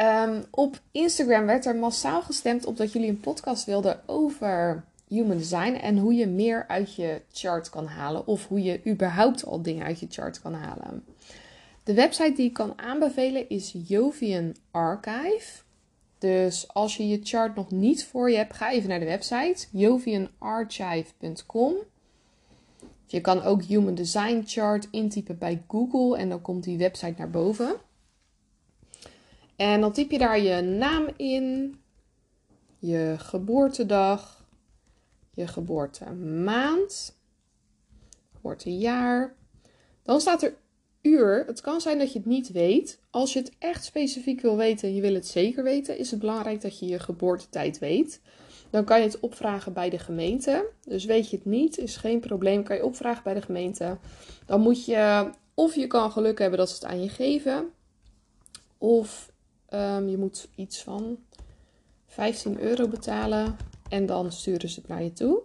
Ehm, op Instagram werd er massaal gestemd op dat jullie een podcast wilden over human design en hoe je meer uit je chart kan halen of hoe je überhaupt al dingen uit je chart kan halen. De website die ik kan aanbevelen is Jovian Archive. Dus als je je chart nog niet voor je hebt, ga even naar de website jovianarchive.com. Je kan ook Human Design Chart intypen bij Google en dan komt die website naar boven. En dan typ je daar je naam in, je geboortedag, je geboortemaand, geboortejaar. Dan staat er uur. Het kan zijn dat je het niet weet. Als je het echt specifiek wil weten en je wil het zeker weten, is het belangrijk dat je je geboortetijd weet. Dan kan je het opvragen bij de gemeente. Dus weet je het niet, is geen probleem, kan je opvragen bij de gemeente. Dan moet je, of je kan geluk hebben dat ze het aan je geven, of ehm, je moet iets van 15 euro betalen en dan sturen ze het naar je toe.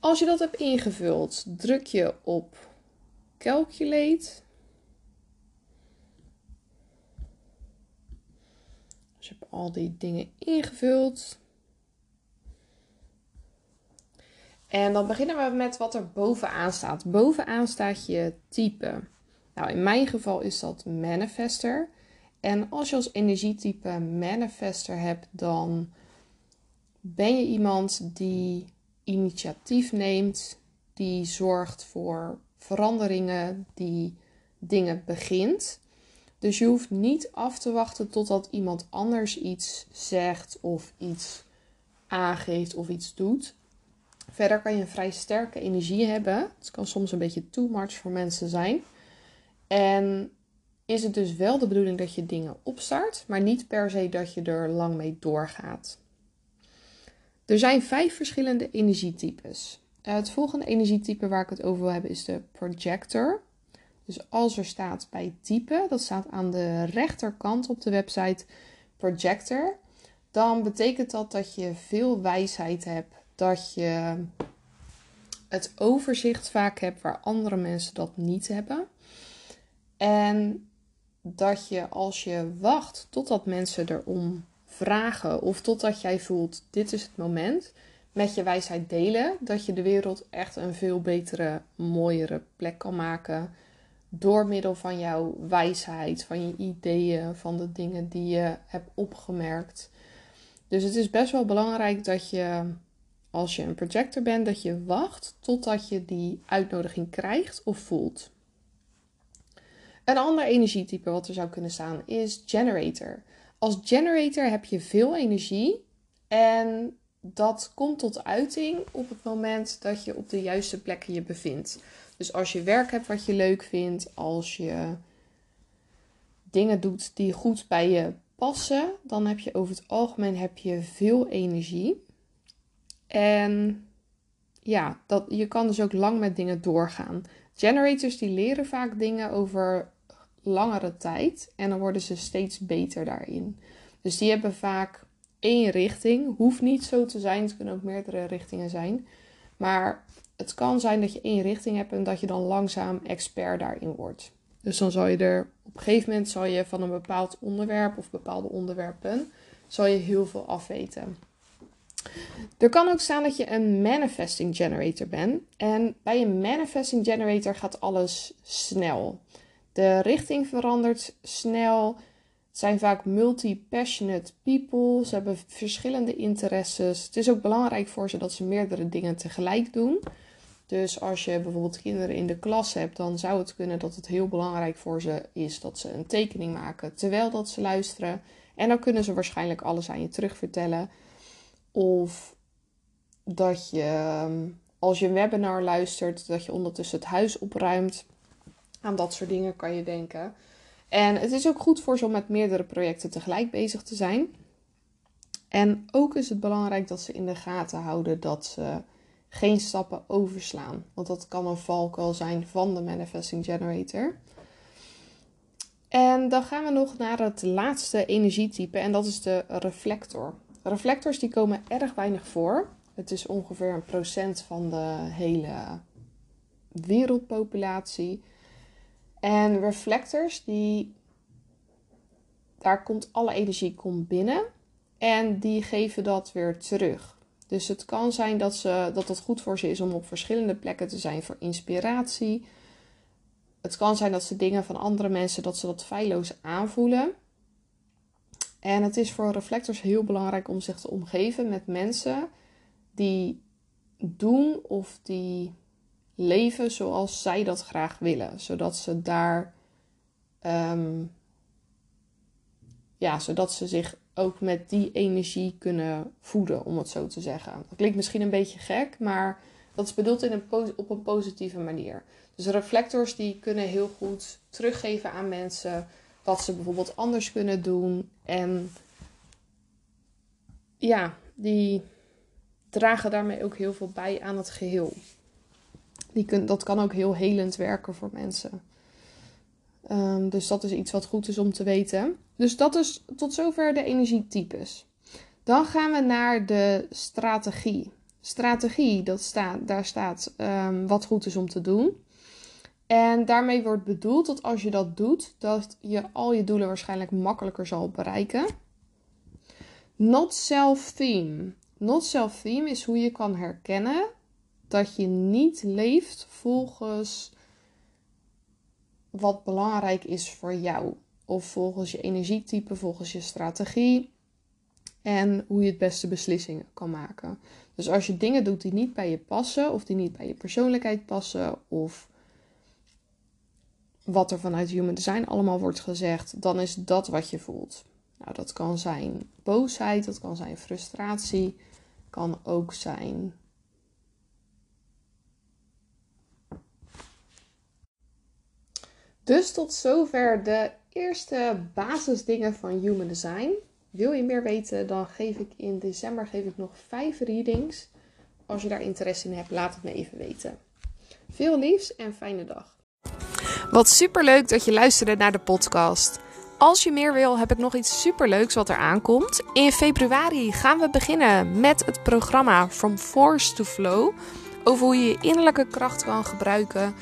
Als je dat hebt ingevuld, druk je op Calculate. Dus je hebt al die dingen ingevuld. En dan beginnen we met wat er bovenaan staat. Bovenaan staat je type. Nou, in mijn geval is dat manifester. En als je als energietype manifester hebt, dan ben je iemand die initiatief neemt, die zorgt voor veranderingen, die dingen begint. Dus je hoeft niet af te wachten totdat iemand anders iets zegt of iets aangeeft of iets doet. Verder kan je een vrij sterke energie hebben. Het kan soms een beetje too much voor mensen zijn. En is het dus wel de bedoeling dat je dingen opstart, maar niet per se dat je er lang mee doorgaat. Er zijn vijf verschillende energietypes. Het volgende energietype waar ik het over wil hebben is de projector. Dus als er staat bij type, dat staat aan de rechterkant op de website projector, dan betekent dat dat je veel wijsheid hebt, dat je het overzicht vaak hebt waar andere mensen dat niet hebben. En dat je als je wacht totdat mensen erom vragen of totdat jij voelt dit is het moment, met je wijsheid delen, dat je de wereld echt een veel betere, mooiere plek kan maken. Door middel van jouw wijsheid, van je ideeën, van de dingen die je hebt opgemerkt. Dus het is best wel belangrijk dat je, als je een projector bent, dat je wacht totdat je die uitnodiging krijgt of voelt. Een ander energietype wat er zou kunnen staan is generator. Als generator heb je veel energie en dat komt tot uiting op het moment dat je op de juiste plekken je bevindt. Dus als je werk hebt wat je leuk vindt, als je dingen doet die goed bij je passen, dan heb je over het algemeen heb je veel energie. En ja, dat, je kan dus ook lang met dingen doorgaan. Generators die leren vaak dingen over langere tijd en dan worden ze steeds beter daarin. Dus die hebben vaak één richting. Hoeft niet zo te zijn. Het kunnen ook meerdere richtingen zijn. Maar het kan zijn dat je één richting hebt en dat je dan langzaam expert daarin wordt. Dus dan zal je er op een gegeven moment zal je van een bepaald onderwerp of bepaalde onderwerpen zal je heel veel afweten. Er kan ook staan dat je een manifesting generator bent. En bij een manifesting generator gaat alles snel. De richting verandert snel. Het zijn vaak multi-passionate people. Ze hebben verschillende interesses. Het is ook belangrijk voor ze dat ze meerdere dingen tegelijk doen. Dus als je bijvoorbeeld kinderen in de klas hebt, dan zou het kunnen dat het heel belangrijk voor ze is dat ze een tekening maken terwijl dat ze luisteren. En dan kunnen ze waarschijnlijk alles aan je terugvertellen. Of dat je, als je een webinar luistert, dat je ondertussen het huis opruimt. Aan dat soort dingen kan je denken. En het is ook goed voor ze om met meerdere projecten tegelijk bezig te zijn. En ook is het belangrijk dat ze in de gaten houden dat ze geen stappen overslaan. Want dat kan een valkuil zijn van de Manifesting Generator. En dan gaan we nog naar het laatste energietype en dat is de reflector. Reflectors die komen erg weinig voor. Het is ongeveer een procent van de hele wereldpopulatie. En reflectors, die, daar komt alle energie komt binnen en die geven dat weer terug. Dus het kan zijn dat, ze, dat het goed voor ze is om op verschillende plekken te zijn voor inspiratie. Het kan zijn dat ze dingen van andere mensen, dat ze dat feilloos aanvoelen. En het is voor reflectors heel belangrijk om zich te omgeven met mensen die doen of die leven zoals zij dat graag willen. Zodat ze daar. Ehm, ja, zodat ze zich ook met die energie kunnen voeden, om het zo te zeggen. Dat klinkt misschien een beetje gek, maar dat is bedoeld in een, op een positieve manier. Dus reflectors die kunnen heel goed teruggeven aan mensen wat ze bijvoorbeeld anders kunnen doen. En ja, die dragen daarmee ook heel veel bij aan het geheel. Dat kan ook heel helend werken voor mensen. Ehm, dus dat is iets wat goed is om te weten. Dus dat is tot zover de energietypes. Dan gaan we naar de strategie. Strategie, dat staat, daar staat um, wat goed is om te doen. En daarmee wordt bedoeld dat als je dat doet, dat je al je doelen waarschijnlijk makkelijker zal bereiken. Not self-theme. Not self-theme is hoe je kan herkennen dat je niet leeft volgens wat belangrijk is voor jou. Of volgens je energietype, volgens je strategie. En hoe je het beste beslissingen kan maken. Dus als je dingen doet die niet bij je passen, of die niet bij je persoonlijkheid passen, of wat er vanuit Human Design allemaal wordt gezegd, dan is dat wat je voelt. Nou, dat kan zijn boosheid, dat kan zijn frustratie, kan ook zijn. Dus tot zover de eerste basisdingen van Human Design. Wil je meer weten, dan geef ik in december geef ik nog vijf readings. Als je daar interesse in hebt, laat het me even weten. Veel liefs en fijne dag. Wat superleuk dat je luisterde naar de podcast. Als je meer wil, heb ik nog iets superleuks wat er aankomt. In februari gaan we beginnen met het programma From Force to Flow. Over hoe je je innerlijke kracht kan gebruiken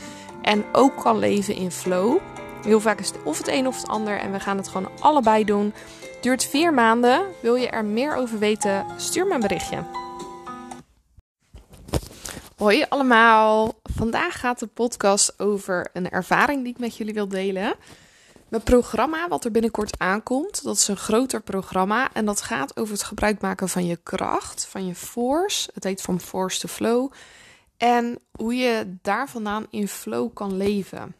en ook kan leven in flow. Heel vaak is het of het een of het ander en we gaan het gewoon allebei doen. Duurt vier maanden. Wil je er meer over weten? Stuur me een berichtje. Hoi allemaal. Vandaag gaat de podcast over een ervaring die ik met jullie wil delen. Mijn programma, wat er binnenkort aankomt, dat is een groter programma. En dat gaat over het gebruik maken van je kracht, van je force. Het heet van force to flow. En hoe je daar vandaan in flow kan leven.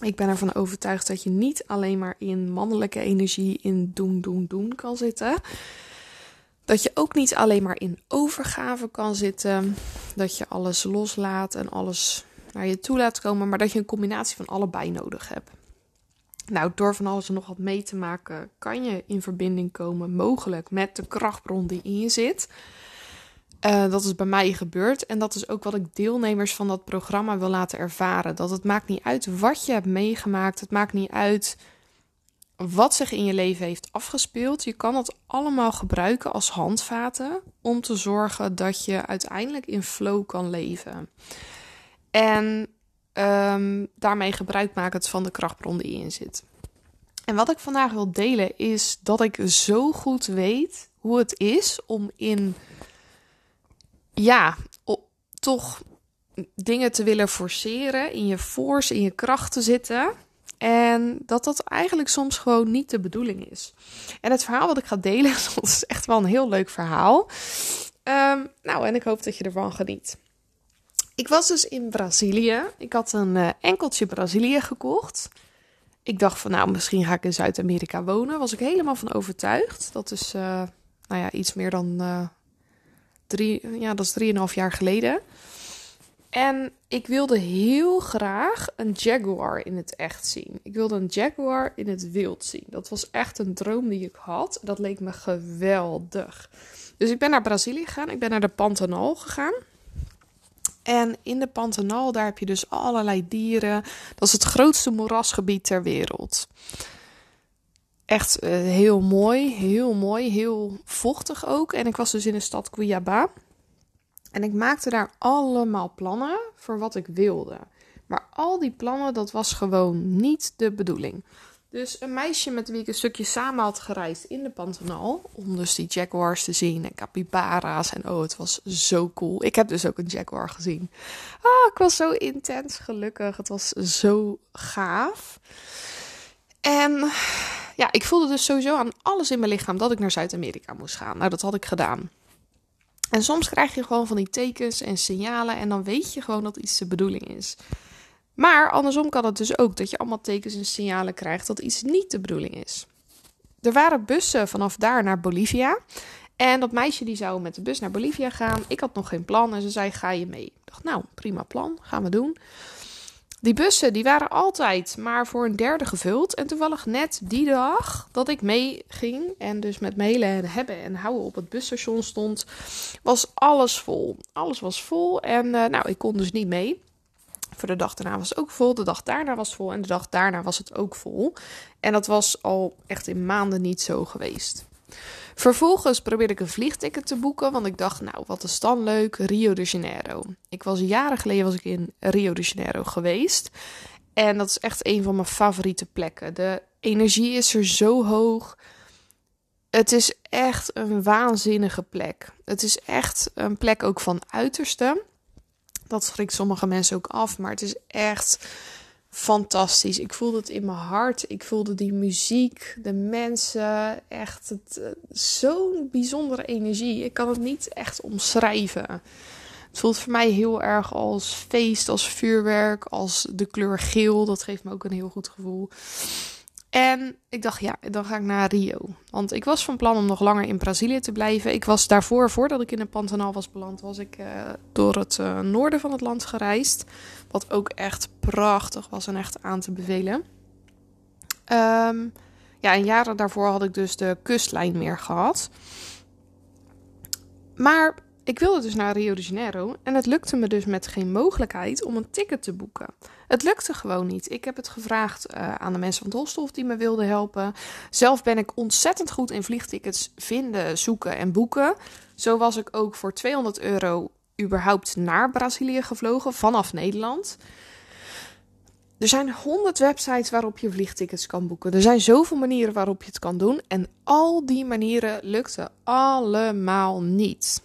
Ik ben ervan overtuigd dat je niet alleen maar in mannelijke energie, in doen, doen, doen kan zitten. Dat je ook niet alleen maar in overgave kan zitten. Dat je alles loslaat en alles naar je toe laat komen. Maar dat je een combinatie van allebei nodig hebt. Nou, door van alles en nog wat mee te maken, kan je in verbinding komen, mogelijk met de krachtbron die in je zit. Uh, dat is bij mij gebeurd en dat is ook wat ik deelnemers van dat programma wil laten ervaren. Dat het maakt niet uit wat je hebt meegemaakt, het maakt niet uit wat zich in je leven heeft afgespeeld. Je kan het allemaal gebruiken als handvaten om te zorgen dat je uiteindelijk in flow kan leven. En um, daarmee gebruik maken van de krachtbron die in zit. En wat ik vandaag wil delen is dat ik zo goed weet hoe het is om in ja, toch dingen te willen forceren, in je force, in je kracht te zitten. En dat dat eigenlijk soms gewoon niet de bedoeling is. En het verhaal wat ik ga delen, is echt wel een heel leuk verhaal. Um, nou, en ik hoop dat je ervan geniet. Ik was dus in Brazilië. Ik had een uh, enkeltje Brazilië gekocht. Ik dacht van, nou, misschien ga ik in Zuid-Amerika wonen. Was ik helemaal van overtuigd. Dat is, uh, nou ja, iets meer dan uh, drie, ja, dat is drieënhalf jaar geleden. En ik wilde heel graag een jaguar in het echt zien. Ik wilde een jaguar in het wild zien. Dat was echt een droom die ik had. Dat leek me geweldig. Dus ik ben naar Brazilië gegaan. Ik ben naar de Pantanal gegaan. En in de Pantanal, daar heb je dus allerlei dieren. Dat is het grootste moerasgebied ter wereld. Echt eh, heel mooi, heel mooi, heel vochtig ook. En ik was dus in de stad Cuiabá. En ik maakte daar allemaal plannen voor wat ik wilde. Maar al die plannen, dat was gewoon niet de bedoeling. Dus een meisje met wie ik een stukje samen had gereisd in de Pantanal. Om dus die jaguars te zien en capybara's. En oh, het was zo cool. Ik heb dus ook een jaguar gezien. Ah, ik was zo intens gelukkig. Het was zo gaaf. En ja, ik voelde dus sowieso aan alles in mijn lichaam dat ik naar Zuid-Amerika moest gaan. Nou, dat had ik gedaan. En soms krijg je gewoon van die tekens en signalen en dan weet je gewoon dat iets de bedoeling is. Maar andersom kan het dus ook dat je allemaal tekens en signalen krijgt dat iets niet de bedoeling is. Er waren bussen vanaf daar naar Bolivia. En dat meisje die zou met de bus naar Bolivia gaan. Ik had nog geen plan en ze zei: Ga je mee? Ik dacht, nou, prima plan, gaan we doen. Die bussen die waren altijd maar voor een derde gevuld. En toevallig net die dag dat ik mee ging en dus met mailen en hebben en houden op het busstation stond, was alles vol. Alles was vol en uh, nou, ik kon dus niet mee. Voor de dag daarna was het ook vol, de dag daarna was het vol en de dag daarna was het ook vol. En dat was al echt in maanden niet zo geweest. Vervolgens probeerde ik een vliegticket te boeken, want ik dacht, nou, wat is dan leuk, Rio de Janeiro. Ik was jaren geleden was ik in Rio de Janeiro geweest. En dat is echt een van mijn favoriete plekken. De energie is er zo hoog. Het is echt een waanzinnige plek. Het is echt een plek ook van uiterste. Dat schrikt sommige mensen ook af, maar het is echt fantastisch. Ik voelde het in mijn hart. Ik voelde die muziek, de mensen. Echt eh, zo'n bijzondere energie. Ik kan het niet echt omschrijven. Het voelt voor mij heel erg als feest, als vuurwerk, als de kleur geel. Dat geeft me ook een heel goed gevoel. En ik dacht, ja, dan ga ik naar Rio. Want ik was van plan om nog langer in Brazilië te blijven. Ik was daarvoor, voordat ik in de Pantanal was beland, was ik uh, door het uh, noorden van het land gereisd. Wat ook echt prachtig was en echt aan te bevelen. Um, ja, en jaren daarvoor had ik dus de kustlijn meer gehad. Maar ik wilde dus naar Rio de Janeiro en het lukte me dus met geen mogelijkheid om een ticket te boeken. Het lukte gewoon niet. Ik heb het gevraagd uh, aan de mensen van Dolstof die me wilden helpen. Zelf ben ik ontzettend goed in vliegtickets vinden, zoeken en boeken. Zo was ik ook voor 200 euro überhaupt naar Brazilië gevlogen vanaf Nederland. Er zijn honderd websites waarop je vliegtickets kan boeken. Er zijn zoveel manieren waarop je het kan doen. En al die manieren lukten allemaal niet.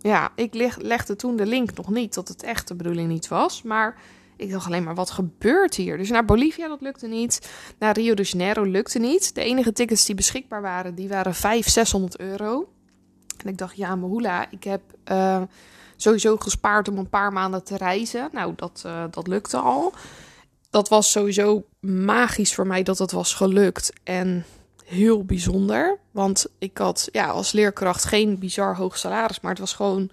Ja, ik leg, legde toen de link nog niet dat het echt de bedoeling niet was. Maar ik dacht alleen maar, wat gebeurt hier? Dus naar Bolivia, dat lukte niet. Naar Rio de Janeiro lukte niet. De enige tickets die beschikbaar waren, die waren 500, 600 euro. En ik dacht, ja, Mahula, ik heb uh, sowieso gespaard om een paar maanden te reizen. Nou, dat, uh, dat lukte al. Dat was sowieso magisch voor mij dat het was gelukt. En heel bijzonder. Want ik had ja, als leerkracht geen bizar hoog salaris, maar het was gewoon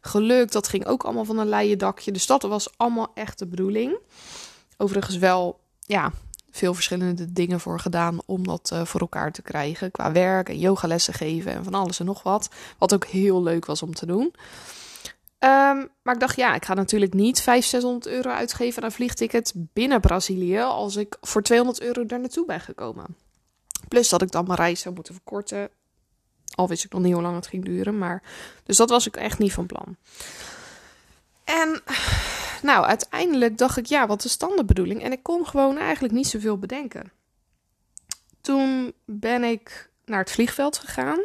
gelukt. Dat ging ook allemaal van een leien dakje. Dus dat was allemaal echt de bedoeling. Overigens wel, ja, veel verschillende dingen voor gedaan om dat uh, voor elkaar te krijgen. Qua werk en yogalessen geven en van alles en nog wat. Wat ook heel leuk was om te doen. Um, maar ik dacht, ja, ik ga natuurlijk niet 500, 600 euro uitgeven aan een vliegticket binnen Brazilië. als ik voor 200 euro daar naartoe ben gekomen. Plus dat ik dan mijn reis zou moeten verkorten. Al wist ik nog niet hoe lang het ging duren. Maar... Dus dat was ik echt niet van plan. En nou, uiteindelijk dacht ik, ja, wat is dan de bedoeling? En ik kon gewoon eigenlijk niet zoveel bedenken. Toen ben ik naar het vliegveld gegaan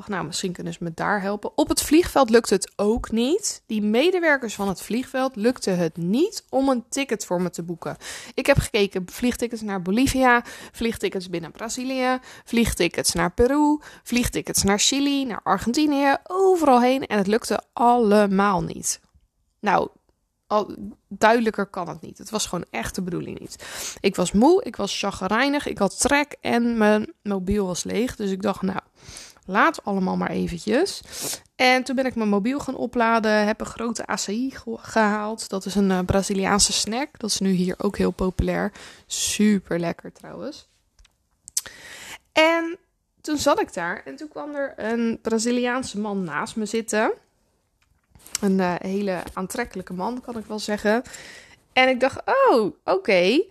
dacht, nou, misschien kunnen ze me daar helpen. Op het vliegveld lukt het ook niet. Die medewerkers van het vliegveld lukte het niet om een ticket voor me te boeken. Ik heb gekeken, vliegtickets naar Bolivia, vliegtickets binnen Brazilië, vliegtickets naar Peru, vliegtickets naar Chili, naar Argentinië, overal heen. En het lukte allemaal niet. Nou, al, duidelijker kan het niet. Het was gewoon echt de bedoeling niet. Ik was moe, ik was chagrijnig, ik had trek en mijn mobiel was leeg. Dus ik dacht, nou, Laat allemaal maar eventjes. En toen ben ik mijn mobiel gaan opladen. Heb een grote acai gehaald. Dat is een uh, Braziliaanse snack. Dat is nu hier ook heel populair. Super lekker trouwens. En toen zat ik daar. En toen kwam er een Braziliaanse man naast me zitten. Een uh, hele aantrekkelijke man, kan ik wel zeggen. En ik dacht, oh, oké.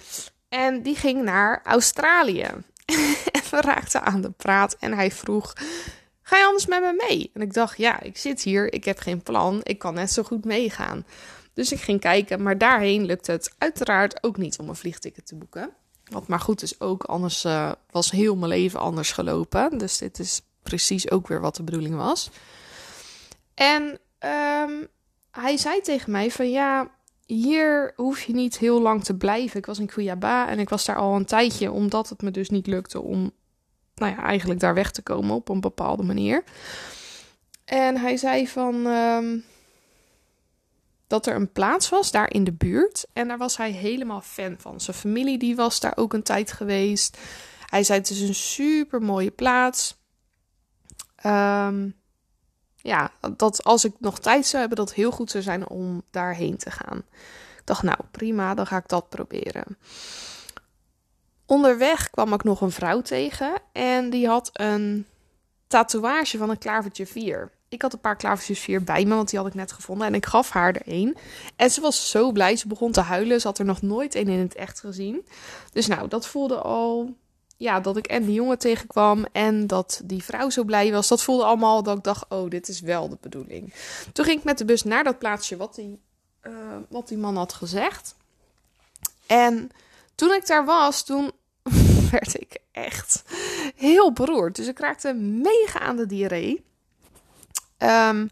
En die ging naar Australië. en we raakten aan de praat. En hij vroeg: Ga je anders met me mee? En ik dacht: Ja, ik zit hier. Ik heb geen plan. Ik kan net zo goed meegaan. Dus ik ging kijken. Maar daarheen lukte het uiteraard ook niet om een vliegticket te boeken. Wat maar goed is ook. Anders uh, was heel mijn leven anders gelopen. Dus dit is precies ook weer wat de bedoeling was. En um, hij zei tegen mij: Van ja hier hoef je niet heel lang te blijven. Ik was in Cuiabá en ik was daar al een tijdje, omdat het me dus niet lukte om, nou ja, eigenlijk daar weg te komen op een bepaalde manier. En hij zei van ehm, dat er een plaats was daar in de buurt en daar was hij helemaal fan van. Zijn familie die was daar ook een tijd geweest. Hij zei het is een super mooie plaats. Um, ja, dat als ik nog tijd zou hebben, dat heel goed zou zijn om daarheen te gaan. Ik dacht, nou prima, dan ga ik dat proberen. Onderweg kwam ik nog een vrouw tegen en die had een tatoeage van een klavertje 4. Ik had een paar klavertjes 4 bij me, want die had ik net gevonden. En ik gaf haar er een. En ze was zo blij. Ze begon te huilen. Ze had er nog nooit een in het echt gezien. Dus nou, dat voelde al ja, dat ik en die jongen tegenkwam en dat die vrouw zo blij was. Dat voelde allemaal dat ik dacht, oh, dit is wel de bedoeling. Toen ging ik met de bus naar dat plaatsje wat die, uh, wat die man had gezegd. En toen ik daar was, toen werd ik echt heel beroerd. Dus ik raakte mega aan de diarree. Um,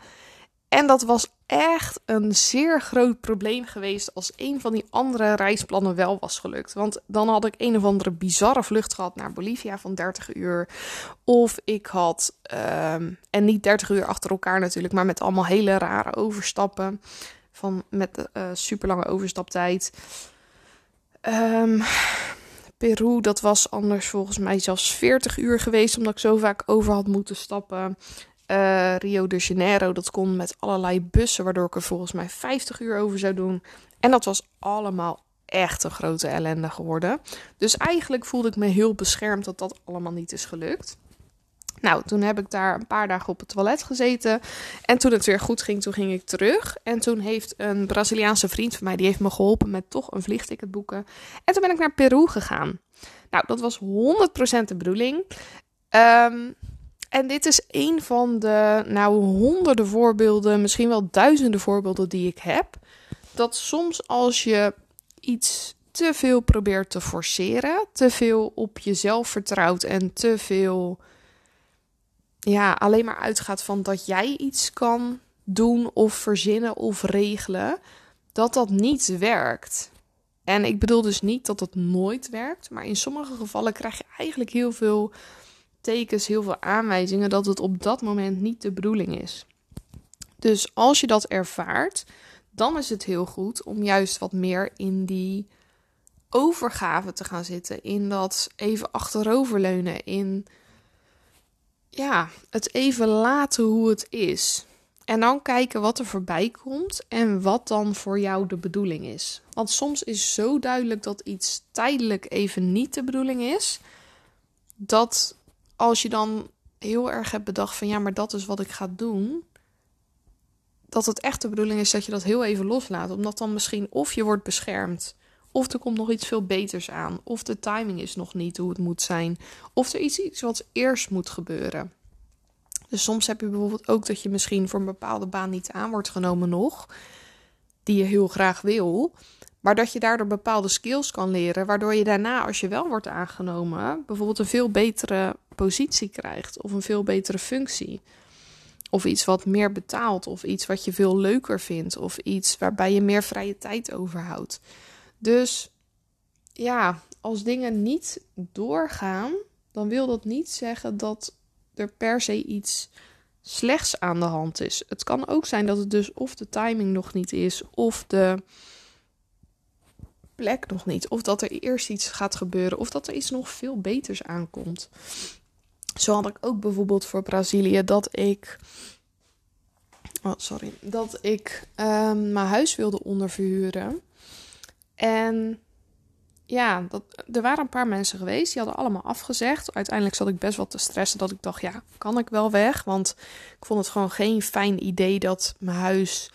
en dat was echt een zeer groot probleem geweest als een van die andere reisplannen wel was gelukt. Want dan had ik een of andere bizarre vlucht gehad naar Bolivia van 30 uur. Of ik had, um, en niet 30 uur achter elkaar natuurlijk, maar met allemaal hele rare overstappen. Van, met uh, super lange overstaptijd. Um, Peru, dat was anders volgens mij zelfs 40 uur geweest, omdat ik zo vaak over had moeten stappen. Uh, Rio de Janeiro, dat kon met allerlei bussen, waardoor ik er volgens mij 50 uur over zou doen. En dat was allemaal echt een grote ellende geworden. Dus eigenlijk voelde ik me heel beschermd dat dat allemaal niet is gelukt. Nou, toen heb ik daar een paar dagen op het toilet gezeten. En toen het weer goed ging, toen ging ik terug. En toen heeft een Braziliaanse vriend van mij, die heeft me geholpen met toch een vliegticket boeken. En toen ben ik naar Peru gegaan. Nou, dat was 100% de bedoeling. Um, en dit is een van de, nou, honderden voorbeelden, misschien wel duizenden voorbeelden die ik heb. Dat soms als je iets te veel probeert te forceren, te veel op jezelf vertrouwt en te veel, ja, alleen maar uitgaat van dat jij iets kan doen of verzinnen of regelen, dat dat niet werkt. En ik bedoel dus niet dat het nooit werkt, maar in sommige gevallen krijg je eigenlijk heel veel tekens, heel veel aanwijzingen dat het op dat moment niet de bedoeling is. Dus als je dat ervaart, dan is het heel goed om juist wat meer in die overgave te gaan zitten. In dat even achteroverleunen. In ja, het even laten hoe het is. En dan kijken wat er voorbij komt en wat dan voor jou de bedoeling is. Want soms is zo duidelijk dat iets tijdelijk even niet de bedoeling is, dat als je dan heel erg hebt bedacht van ja, maar dat is wat ik ga doen, dat het echt de bedoeling is dat je dat heel even loslaat, omdat dan misschien of je wordt beschermd, of er komt nog iets veel beters aan, of de timing is nog niet hoe het moet zijn, of er iets, iets wat eerst moet gebeuren. Dus soms heb je bijvoorbeeld ook dat je misschien voor een bepaalde baan niet aan wordt genomen nog, die je heel graag wil. Maar dat je daardoor bepaalde skills kan leren, waardoor je daarna, als je wel wordt aangenomen, bijvoorbeeld een veel betere positie krijgt of een veel betere functie. Of iets wat meer betaalt, of iets wat je veel leuker vindt, of iets waarbij je meer vrije tijd overhoudt. Dus ja, als dingen niet doorgaan, dan wil dat niet zeggen dat er per se iets slechts aan de hand is. Het kan ook zijn dat het dus of de timing nog niet is, of de plek nog niet. Of dat er eerst iets gaat gebeuren. Of dat er iets nog veel beters aankomt. Zo had ik ook bijvoorbeeld voor Brazilië dat ik. Oh, sorry. Dat ik ehm, mijn huis wilde onderverhuren. En ja, dat, er waren een paar mensen geweest. Die hadden allemaal afgezegd. Uiteindelijk zat ik best wel te stressen. Dat ik dacht, ja, kan ik wel weg? Want ik vond het gewoon geen fijn idee dat mijn huis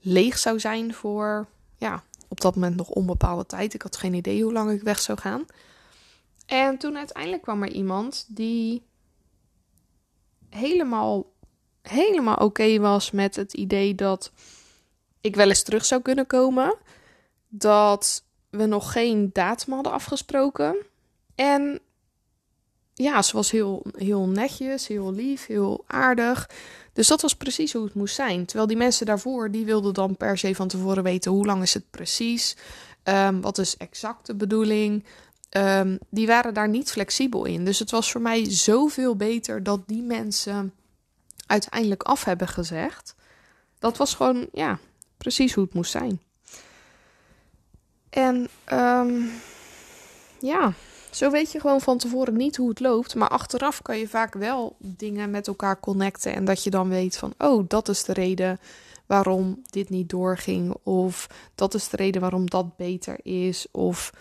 leeg zou zijn voor, ja, op dat moment nog onbepaalde tijd. Ik had geen idee hoe lang ik weg zou gaan. En toen uiteindelijk kwam er iemand die helemaal, helemaal oké was met het idee dat ik wel eens terug zou kunnen komen. Dat we nog geen datum hadden afgesproken. En ja, ze was heel, heel netjes, heel lief, heel aardig. Dus dat was precies hoe het moest zijn. Terwijl die mensen daarvoor, die wilden dan per se van tevoren weten hoe lang is het precies. Um, wat is exact de bedoeling. Um, die waren daar niet flexibel in. Dus het was voor mij zoveel beter dat die mensen uiteindelijk af hebben gezegd. Dat was gewoon, ja, precies hoe het moest zijn. En um, ja, zo weet je gewoon van tevoren niet hoe het loopt. Maar achteraf kan je vaak wel dingen met elkaar connecten. En dat je dan weet van, oh, dat is de reden waarom dit niet doorging. Of dat is de reden waarom dat beter is. Of,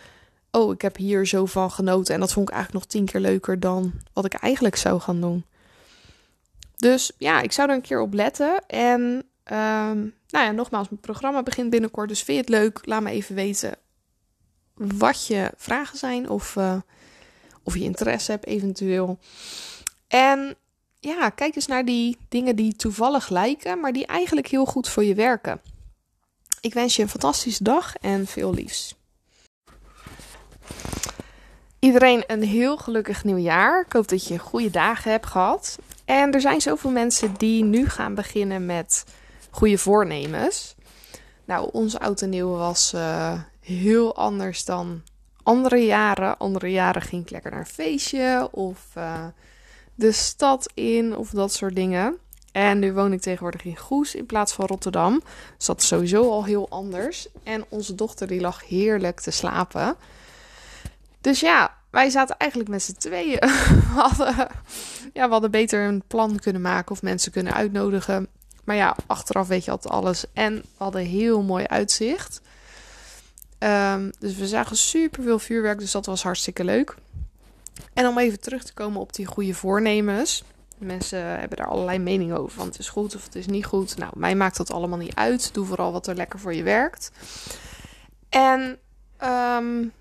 oh, ik heb hier zo van genoten. En dat vond ik eigenlijk nog tien keer leuker dan wat ik eigenlijk zou gaan doen. Dus ja, ik zou er een keer op letten. En um, nou ja, nogmaals, mijn programma begint binnenkort. Dus vind je het leuk? Laat me even weten wat je vragen zijn of, uh, of je interesse hebt eventueel. En ja, kijk eens naar die dingen die toevallig lijken, maar die eigenlijk heel goed voor je werken. Ik wens je een fantastische dag en veel liefs. Iedereen een heel gelukkig nieuwjaar. Ik hoop dat je goede dagen hebt gehad. En er zijn zoveel mensen die nu gaan beginnen met goede voornemens. Nou, onze oud en nieuw was uh, heel anders dan andere jaren. Andere jaren ging ik lekker naar een feestje of uh, de stad in of dat soort dingen. En nu woon ik tegenwoordig in Goes in plaats van Rotterdam. Dus dat is sowieso al heel anders. En onze dochter die lag heerlijk te slapen. Dus ja, wij zaten eigenlijk met z'n tweeën. We hadden, ja, hadden beter een plan kunnen maken of mensen kunnen uitnodigen. Maar ja, achteraf weet je altijd alles. En we hadden heel mooi uitzicht. Um, dus we zagen super veel vuurwerk, dus dat was hartstikke leuk. En om even terug te komen op die goede voornemens. Mensen hebben daar allerlei meningen over. Want het is goed of het is niet goed. Nou, mij maakt dat allemaal niet uit. Doe vooral wat er lekker voor je werkt. En um,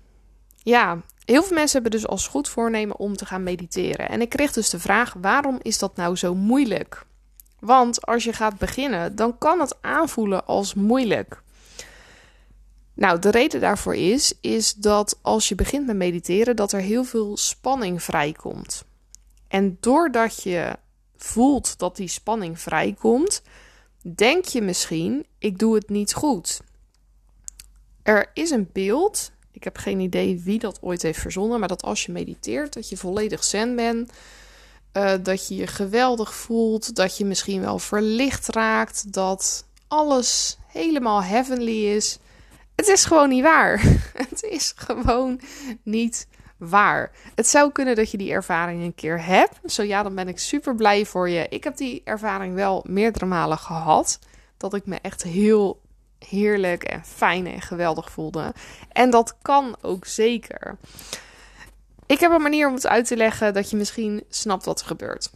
ja, heel veel mensen hebben dus als goed voornemen om te gaan mediteren. En ik kreeg dus de vraag: waarom is dat nou zo moeilijk? Want als je gaat beginnen, dan kan het aanvoelen als moeilijk. Nou, de reden daarvoor is, is dat als je begint met mediteren, dat er heel veel spanning vrijkomt. En doordat je voelt dat die spanning vrijkomt, denk je misschien, ik doe het niet goed. Er is een beeld, ik heb geen idee wie dat ooit heeft verzonnen, maar dat als je mediteert, dat je volledig zen bent, uh, dat je je geweldig voelt, dat je misschien wel verlicht raakt, dat alles helemaal heavenly is. Het is gewoon niet waar. Het is gewoon niet waar. Het zou kunnen dat je die ervaring een keer hebt. Zo ja, dan ben ik super blij voor je. Ik heb die ervaring wel meerdere malen gehad. Dat ik me echt heel heerlijk en fijn en geweldig voelde. En dat kan ook zeker. Ik heb een manier om het uit te leggen dat je misschien snapt wat er gebeurt.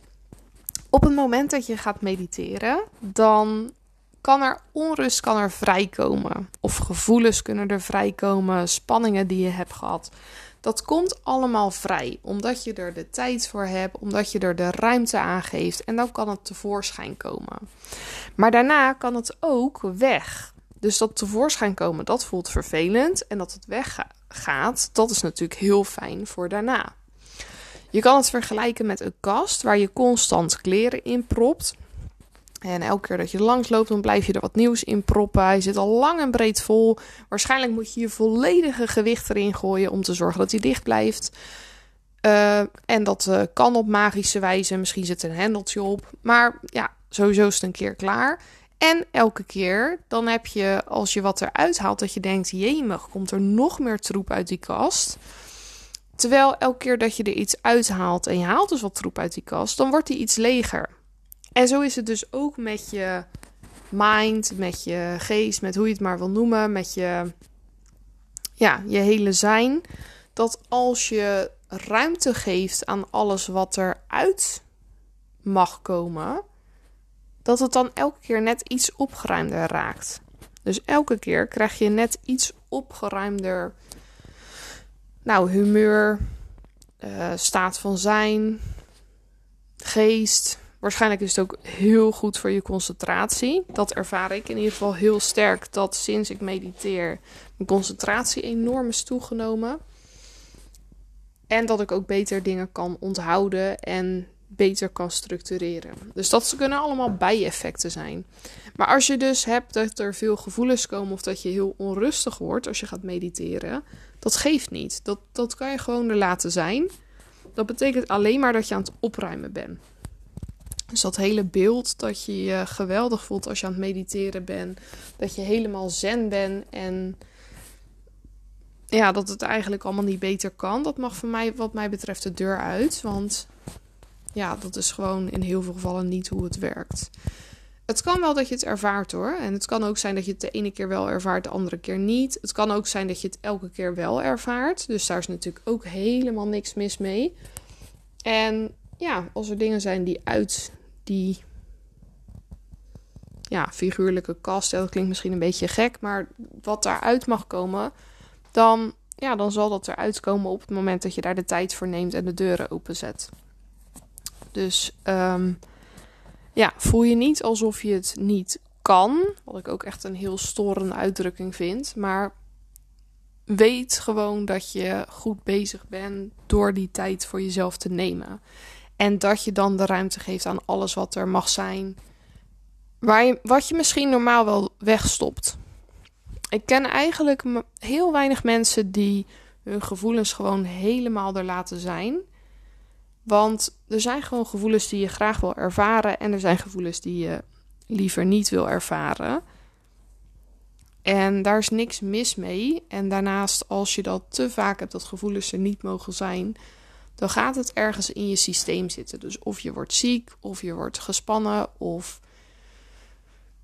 Op het moment dat je gaat mediteren, dan kan er onrust kan er vrijkomen. Of gevoelens kunnen er vrijkomen, spanningen die je hebt gehad. Dat komt allemaal vrij, omdat je er de tijd voor hebt, omdat je er de ruimte aan geeft en dan kan het tevoorschijn komen. Maar daarna kan het ook weg. Dus dat tevoorschijn komen, dat voelt vervelend en dat het weggaat, dat is natuurlijk heel fijn voor daarna. Je kan het vergelijken met een kast waar je constant kleren in propt. En elke keer dat je langs loopt, dan blijf je er wat nieuws in proppen. Hij zit al lang en breed vol. Waarschijnlijk moet je je volledige gewicht erin gooien om te zorgen dat hij dicht blijft. Uh, en dat uh, kan op magische wijze. Misschien zit er een hendeltje op. Maar ja, sowieso is het een keer klaar. En elke keer dan heb je, als je wat eruit haalt, dat je denkt: jemig, komt er nog meer troep uit die kast. Terwijl elke keer dat je er iets uithaalt en je haalt dus wat troep uit die kast, dan wordt die iets leger. En zo is het dus ook met je mind, met je geest, met hoe je het maar wil noemen, met je, ja, je hele zijn. Dat als je ruimte geeft aan alles wat eruit mag komen, dat het dan elke keer net iets opgeruimder raakt. Dus elke keer krijg je net iets opgeruimder nou, humeur, uh, staat van zijn, geest. Waarschijnlijk is het ook heel goed voor je concentratie. Dat ervaar ik in ieder geval heel sterk. Dat sinds ik mediteer, mijn concentratie enorm is toegenomen. En dat ik ook beter dingen kan onthouden en beter kan structureren. Dus dat kunnen allemaal bijeffecten zijn. Maar als je dus hebt dat er veel gevoelens komen of dat je heel onrustig wordt als je gaat mediteren, dat geeft niet. Dat, dat kan je gewoon er laten zijn. Dat betekent alleen maar dat je aan het opruimen bent. Dus dat hele beeld dat je je geweldig voelt als je aan het mediteren bent, dat je helemaal zen bent en ja, dat het eigenlijk allemaal niet beter kan, dat mag voor mij, wat mij betreft, de deur uit. Want ja, dat is gewoon in heel veel gevallen niet hoe het werkt. Het kan wel dat je het ervaart hoor. En het kan ook zijn dat je het de ene keer wel ervaart, de andere keer niet. Het kan ook zijn dat je het elke keer wel ervaart. Dus daar is natuurlijk ook helemaal niks mis mee. En ja, als er dingen zijn die uit die ja, figuurlijke kast, dat klinkt misschien een beetje gek, maar wat daaruit mag komen, dan, ja, dan zal dat eruit komen op het moment dat je daar de tijd voor neemt en de deuren openzet. Dus um, ja, voel je niet alsof je het niet kan. Wat ik ook echt een heel storende uitdrukking vind. Maar weet gewoon dat je goed bezig bent door die tijd voor jezelf te nemen. En dat je dan de ruimte geeft aan alles wat er mag zijn. Waar je, wat je misschien normaal wel wegstopt. Ik ken eigenlijk heel weinig mensen die hun gevoelens gewoon helemaal er laten zijn. Want er zijn gewoon gevoelens die je graag wil ervaren en er zijn gevoelens die je liever niet wil ervaren. En daar is niks mis mee. En daarnaast, als je dat te vaak hebt dat gevoelens er niet mogen zijn, dan gaat het ergens in je systeem zitten. Dus of je wordt ziek, of je wordt gespannen, of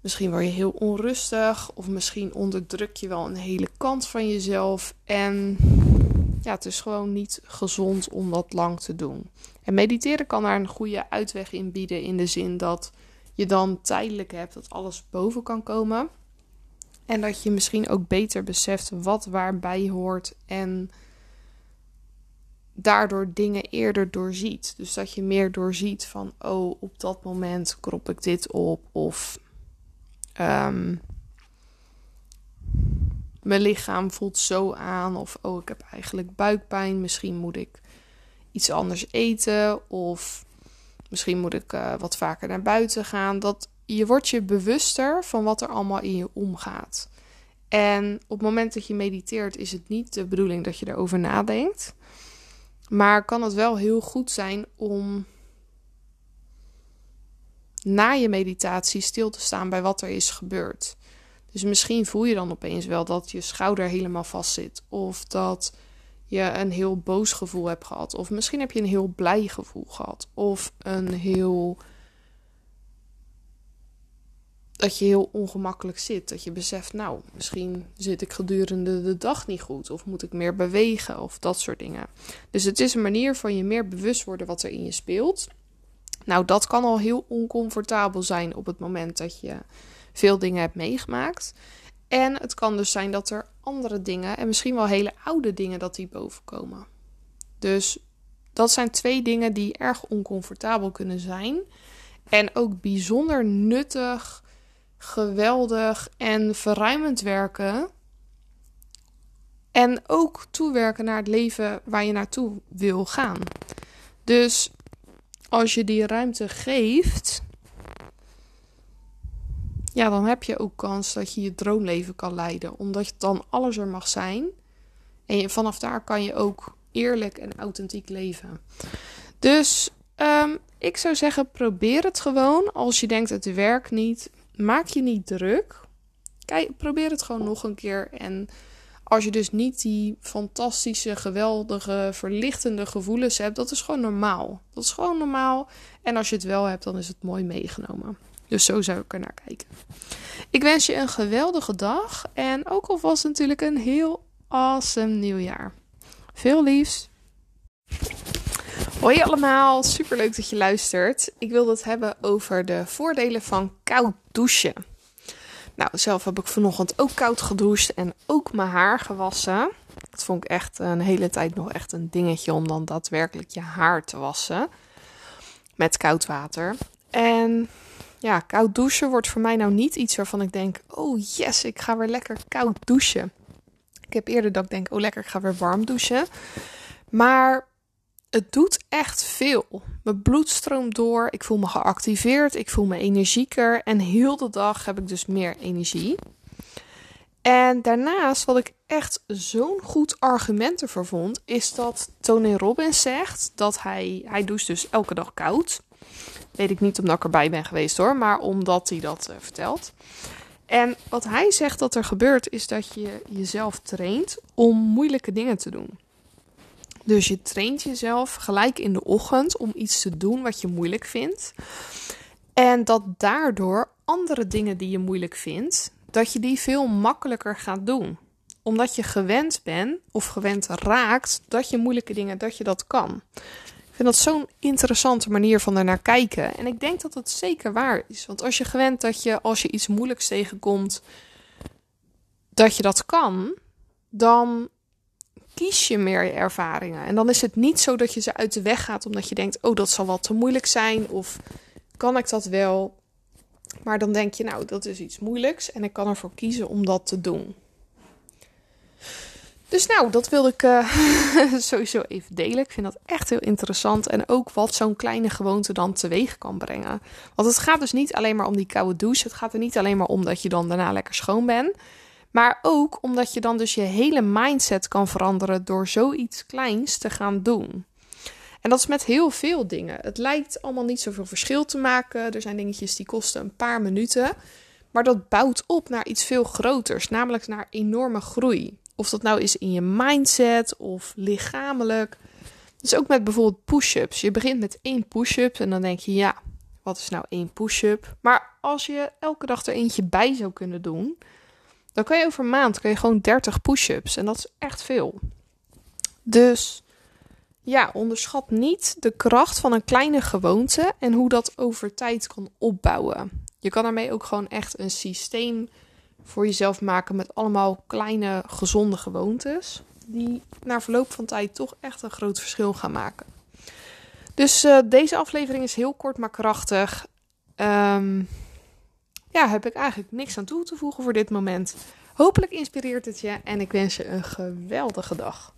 misschien word je heel onrustig, of misschien onderdruk je wel een hele kant van jezelf. En ja, het is gewoon niet gezond om dat lang te doen. En mediteren kan daar een goede uitweg in bieden, in de zin dat je dan tijdelijk hebt dat alles boven kan komen. En dat je misschien ook beter beseft wat waarbij hoort en daardoor dingen eerder doorziet. Dus dat je meer doorziet van, oh, op dat moment krop ik dit op. Of um, mijn lichaam voelt zo aan. Of oh, ik heb eigenlijk buikpijn. Misschien moet ik iets anders eten. Of misschien moet ik uh, wat vaker naar buiten gaan. Dat je wordt je bewuster van wat er allemaal in je omgaat. En op het moment dat je mediteert, is het niet de bedoeling dat je erover nadenkt. Maar kan het wel heel goed zijn om na je meditatie stil te staan bij wat er is gebeurd. Dus misschien voel je dan opeens wel dat je schouder helemaal vast zit. Of dat je een heel boos gevoel hebt gehad. Of misschien heb je een heel blij gevoel gehad. Of een heel. Dat je heel ongemakkelijk zit. Dat je beseft, nou, misschien zit ik gedurende de dag niet goed. Of moet ik meer bewegen. Of dat soort dingen. Dus het is een manier van je meer bewust worden wat er in je speelt. Nou, dat kan al heel oncomfortabel zijn op het moment dat je veel dingen hebt meegemaakt. En het kan dus zijn dat er andere dingen, en misschien wel hele oude dingen, dat die bovenkomen. Dus dat zijn twee dingen die erg oncomfortabel kunnen zijn. En ook bijzonder nuttig, geweldig en verruimend werken. En ook toewerken naar het leven waar je naartoe wil gaan. Dus als je die ruimte geeft, ja, dan heb je ook kans dat je je droomleven kan leiden. Omdat dan alles er mag zijn. En vanaf daar kan je ook eerlijk en authentiek leven. Dus um, ik zou zeggen, probeer het gewoon. Als je denkt het werkt niet, maak je niet druk. Kijk, probeer het gewoon nog een keer. En Als je dus niet die fantastische, geweldige, verlichtende gevoelens hebt, dat is gewoon normaal. Dat is gewoon normaal. En als je het wel hebt, dan is het mooi meegenomen. Dus zo zou ik er naar kijken. Ik wens je een geweldige dag en ook alvast natuurlijk een heel awesome nieuwjaar. Veel liefs! Hoi allemaal, super leuk dat je luistert. Ik wil het hebben over de voordelen van koud douchen. Nou, zelf heb ik vanochtend ook koud gedoucht en ook mijn haar gewassen. Dat vond ik echt een hele tijd nog echt een dingetje om dan daadwerkelijk je haar te wassen. Met koud water. En ja, koud douchen wordt voor mij nou niet iets waarvan ik denk: oh yes, ik ga weer lekker koud douchen. Ik heb eerder dat ik denk: oh lekker, ik ga weer warm douchen. Maar het doet echt veel. Mijn bloed stroomt door, ik voel me geactiveerd, ik voel me energieker en heel de dag heb ik dus meer energie. En daarnaast, wat ik echt zo'n goed argument ervoor vond, is dat Tony Robbins zegt dat hij, hij doucht dus elke dag koud. Weet ik niet omdat ik erbij ben geweest hoor, maar omdat hij dat uh, vertelt. En wat hij zegt dat er gebeurt, is dat je jezelf traint om moeilijke dingen te doen. Dus je traint jezelf gelijk in de ochtend om iets te doen wat je moeilijk vindt. En dat daardoor andere dingen die je moeilijk vindt, dat je die veel makkelijker gaat doen. Omdat je gewend bent of gewend raakt dat je moeilijke dingen, dat je dat kan. Ik vind dat zo'n interessante manier van ernaar kijken. En ik denk dat het zeker waar is. Want als je gewend dat je als je iets moeilijks tegenkomt, dat je dat kan, dan kies je meer je ervaringen. En dan is het niet zo dat je ze uit de weg gaat omdat je denkt: oh, dat zal wat te moeilijk zijn. Of kan ik dat wel? Maar dan denk je: nou, dat is iets moeilijks en ik kan ervoor kiezen om dat te doen. Dus nou, dat wilde ik uh, sowieso even delen. Ik vind dat echt heel interessant. En ook wat zo'n kleine gewoonte dan teweeg kan brengen. Want het gaat dus niet alleen maar om die koude douche. Het gaat er niet alleen maar om dat je dan daarna lekker schoon bent. Maar ook omdat je dan dus je hele mindset kan veranderen door zoiets kleins te gaan doen. En dat is met heel veel dingen. Het lijkt allemaal niet zoveel verschil te maken. Er zijn dingetjes die kosten een paar minuten. Maar dat bouwt op naar iets veel groters, namelijk naar enorme groei. Of dat nou is in je mindset of lichamelijk. Dus ook met bijvoorbeeld push-ups. Je begint met één push-up en dan denk je, ja, wat is nou één push-up? Maar als je elke dag er eentje bij zou kunnen doen, dan kan je over een maand kan je gewoon 30 push-ups. En dat is echt veel. Dus ja, onderschat niet de kracht van een kleine gewoonte en hoe dat over tijd kan opbouwen. Je kan daarmee ook gewoon echt een systeem voor jezelf maken met allemaal kleine gezonde gewoontes. Die na verloop van tijd toch echt een groot verschil gaan maken. Dus uh, deze aflevering is heel kort maar krachtig. Um, ja, heb ik eigenlijk niks aan toe te voegen voor dit moment. Hopelijk inspireert het je en ik wens je een geweldige dag.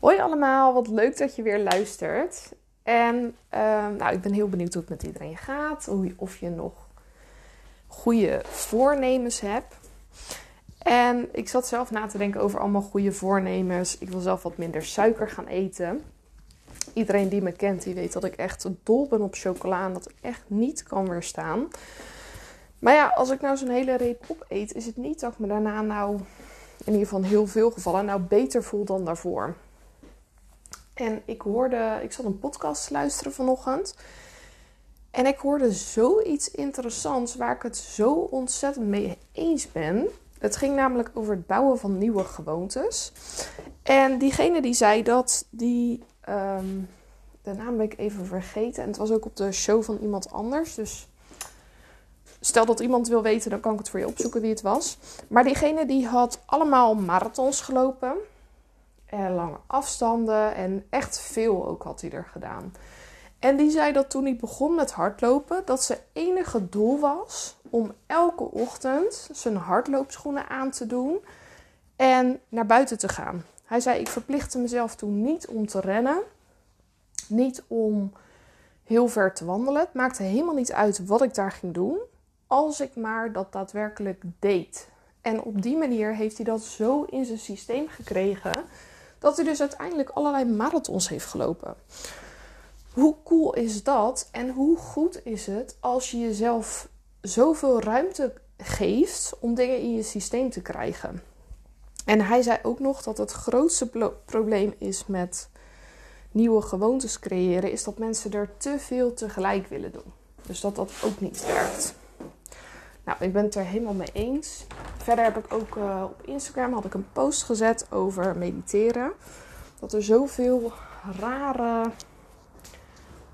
Hoi allemaal, wat leuk dat je weer luistert. En uh, nou, ik ben heel benieuwd hoe het met iedereen gaat. Of je nog goede voornemens hebt. En ik zat zelf na te denken over allemaal goede voornemens. Ik wil zelf wat minder suiker gaan eten. Iedereen die me kent, die weet dat ik echt dol ben op chocola en dat ik echt niet kan weerstaan. Maar ja, als ik nou zo'n hele reep opeet, is het niet dat ik me daarna nou, in ieder geval heel veel gevallen, nou beter voel dan daarvoor. En ik hoorde, ik zat een podcast luisteren vanochtend. En ik hoorde zoiets interessants waar ik het zo ontzettend mee eens ben. Het ging namelijk over het bouwen van nieuwe gewoontes. En diegene die zei dat die Um, de naam ben ik even vergeten. En het was ook op de show van iemand anders. Dus stel dat iemand wil weten, dan kan ik het voor je opzoeken wie het was. Maar diegene die had allemaal marathons gelopen. En lange afstanden. En echt veel ook had hij er gedaan. En die zei dat toen hij begon met hardlopen, dat zijn enige doel was om elke ochtend zijn hardloopschoenen aan te doen en naar buiten te gaan. Hij zei: Ik verplichtte mezelf toen niet om te rennen, niet om heel ver te wandelen. Het maakte helemaal niet uit wat ik daar ging doen, als ik maar dat daadwerkelijk deed. En op die manier heeft hij dat zo in zijn systeem gekregen dat hij dus uiteindelijk allerlei marathons heeft gelopen. Hoe cool is dat? En hoe goed is het als je jezelf zoveel ruimte geeft om dingen in je systeem te krijgen. En hij zei ook nog dat het grootste probleem is met nieuwe gewoontes creëren, is dat mensen er te veel tegelijk willen doen. Dus dat dat ook niet werkt. Nou, ik ben het er helemaal mee eens. Verder heb ik ook uh, op Instagram had ik een post gezet over mediteren. Dat er zoveel rare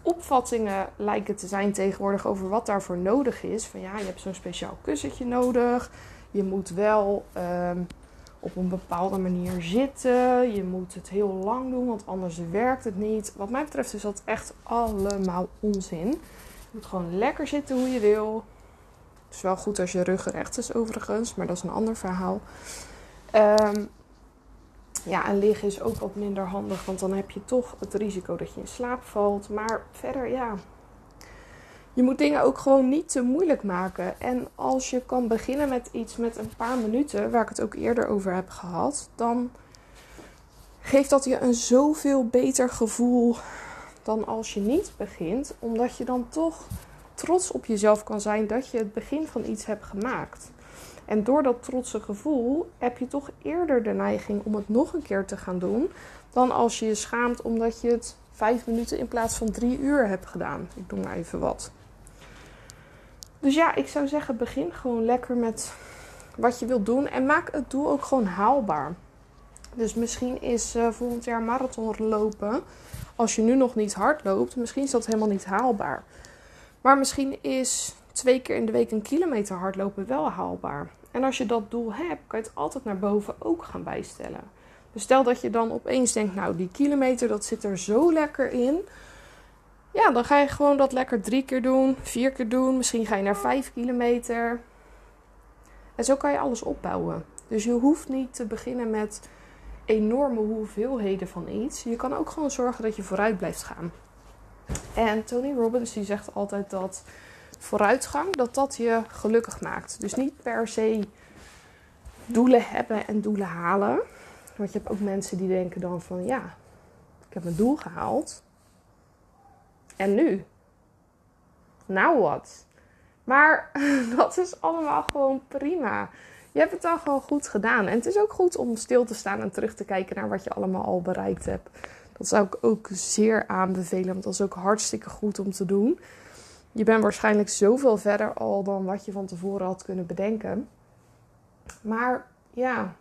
opvattingen lijken te zijn tegenwoordig over wat daarvoor nodig is. Van ja, je hebt zo'n speciaal kussentje nodig. Je moet wel um, op een bepaalde manier zitten. Je moet het heel lang doen, want anders werkt het niet. Wat mij betreft is dat echt allemaal onzin. Je moet gewoon lekker zitten hoe je wil. Het is wel goed als je rug recht is overigens, maar dat is een ander verhaal. Um, ja, en liggen is ook wat minder handig, want dan heb je toch het risico dat je in slaap valt. Maar verder, ja, je moet dingen ook gewoon niet te moeilijk maken. En als je kan beginnen met iets met een paar minuten, waar ik het ook eerder over heb gehad, dan geeft dat je een zoveel beter gevoel dan als je niet begint, omdat je dan toch trots op jezelf kan zijn dat je het begin van iets hebt gemaakt. En door dat trotse gevoel heb je toch eerder de neiging om het nog een keer te gaan doen. Dan als je je schaamt omdat je het vijf minuten in plaats van drie uur hebt gedaan. Ik doe maar even wat. Dus ja, ik zou zeggen, begin gewoon lekker met wat je wilt doen. En maak het doel ook gewoon haalbaar. Dus misschien is uh, volgend jaar marathon lopen. Als je nu nog niet hard loopt, misschien is dat helemaal niet haalbaar. Maar misschien is twee keer in de week een kilometer hardlopen wel haalbaar. En als je dat doel hebt, kan je het altijd naar boven ook gaan bijstellen. Dus stel dat je dan opeens denkt, nou die kilometer dat zit er zo lekker in. Ja, dan ga je gewoon dat lekker drie keer doen, vier keer doen. Misschien ga je naar vijf kilometer. En zo kan je alles opbouwen. Dus je hoeft niet te beginnen met enorme hoeveelheden van iets. Je kan ook gewoon zorgen dat je vooruit blijft gaan. En Tony Robbins die zegt altijd dat vooruitgang, dat dat je gelukkig maakt. Dus niet per se doelen hebben en doelen halen. Want je hebt ook mensen die denken dan van ja, ik heb mijn doel gehaald. En nu? Nou wat? Maar dat is allemaal gewoon prima. Je hebt het dan gewoon goed gedaan. En het is ook goed om stil te staan en terug te kijken naar wat je allemaal al bereikt hebt. Dat zou ik ook zeer aanbevelen, want dat is ook hartstikke goed om te doen. Je bent waarschijnlijk zoveel verder al dan wat je van tevoren had kunnen bedenken. Maar ja,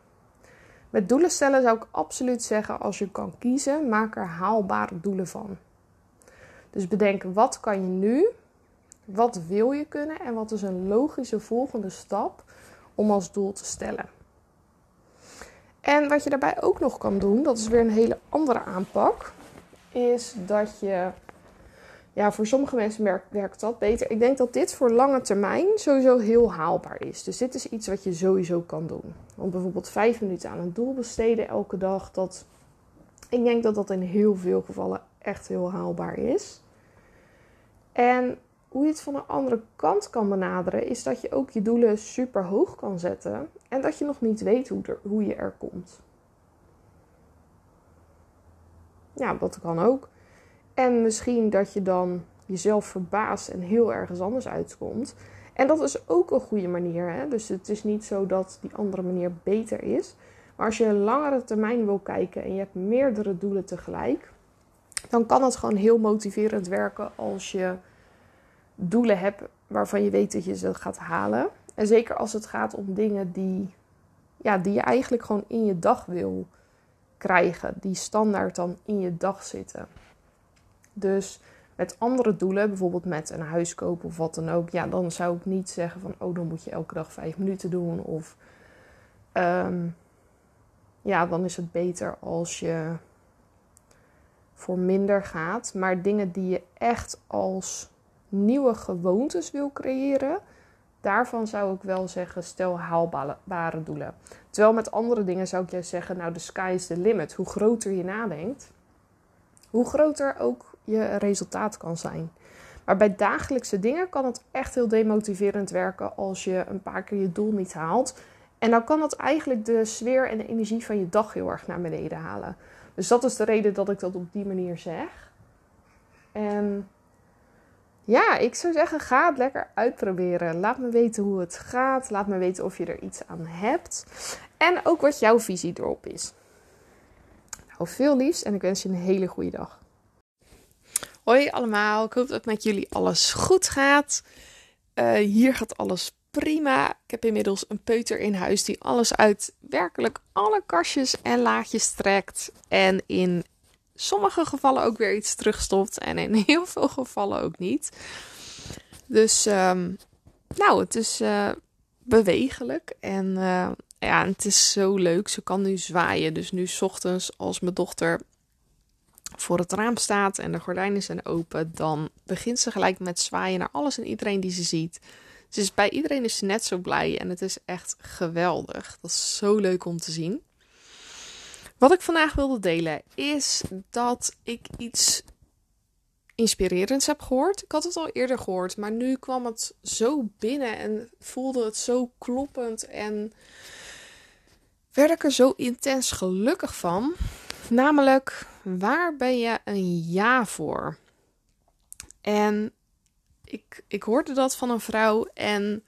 met doelen stellen zou ik absoluut zeggen: als je kan kiezen, maak er haalbare doelen van. Dus bedenk wat kan je nu, wat wil je kunnen en wat is een logische volgende stap om als doel te stellen. En wat je daarbij ook nog kan doen, dat is weer een hele andere aanpak, is dat je, ja, voor sommige mensen werkt, dat beter. Ik denk dat dit voor lange termijn sowieso heel haalbaar is. Dus dit is iets wat je sowieso kan doen. Want bijvoorbeeld vijf minuten aan een doel besteden elke dag, dat, ik denk dat dat in heel veel gevallen echt heel haalbaar is. En hoe je het van een andere kant kan benaderen, is dat je ook je doelen super hoog kan zetten en dat je nog niet weet hoe, hoe je er komt. Ja, dat kan ook. En misschien dat je dan jezelf verbaast en heel ergens anders uitkomt. En dat is ook een goede manier. Hè? Dus het is niet zo dat die andere manier beter is. Maar als je een langere termijn wil kijken en je hebt meerdere doelen tegelijk, dan kan het gewoon heel motiverend werken als je doelen hebt waarvan je weet dat je ze gaat halen. En zeker als het gaat om dingen die, ja, die je eigenlijk gewoon in je dag wil krijgen, die standaard dan in je dag zitten. Dus met andere doelen, bijvoorbeeld met een huis kopen of wat dan ook, ja, dan zou ik niet zeggen van, oh, dan moet je elke dag vijf minuten doen. Of ehm, ja, dan is het beter als je voor minder gaat. Maar dingen die je echt als nieuwe gewoontes wil creëren, daarvan zou ik wel zeggen, stel haalbare doelen. Terwijl met andere dingen zou ik juist zeggen, nou, de sky is the limit. Hoe groter je nadenkt, hoe groter ook je resultaat kan zijn. Maar bij dagelijkse dingen kan het echt heel demotiverend werken als je een paar keer je doel niet haalt. En dan kan dat eigenlijk de sfeer en de energie van je dag heel erg naar beneden halen. Dus dat is de reden dat ik dat op die manier zeg. En ja, ik zou zeggen, ga het lekker uitproberen. Laat me weten hoe het gaat. Laat me weten of je er iets aan hebt. En ook wat jouw visie erop is. Nou, veel liefs en ik wens je een hele goede dag. Hoi allemaal, ik hoop dat met jullie alles goed gaat. Uh, hier gaat alles prima. Ik heb inmiddels een peuter in huis die alles uit werkelijk alle kastjes en laadjes trekt. En in sommige gevallen ook weer iets terugstopt. En in heel veel gevallen ook niet. Dus um, nou, het is uh, bewegelijk. En uh, ja, het is zo leuk. Ze kan nu zwaaien. Dus nu ochtends als mijn dochter voor het raam staat en de gordijnen zijn open, dan begint ze gelijk met zwaaien naar alles en iedereen die ze ziet. Dus bij iedereen is ze net zo blij en het is echt geweldig. Dat is zo leuk om te zien. Wat ik vandaag wilde delen is dat ik iets inspirerends heb gehoord. Ik had het al eerder gehoord, maar nu kwam het zo binnen en voelde het zo kloppend en werd ik er zo intens gelukkig van. Namelijk, waar ben je een ja voor? En ik, ik hoorde dat van een vrouw en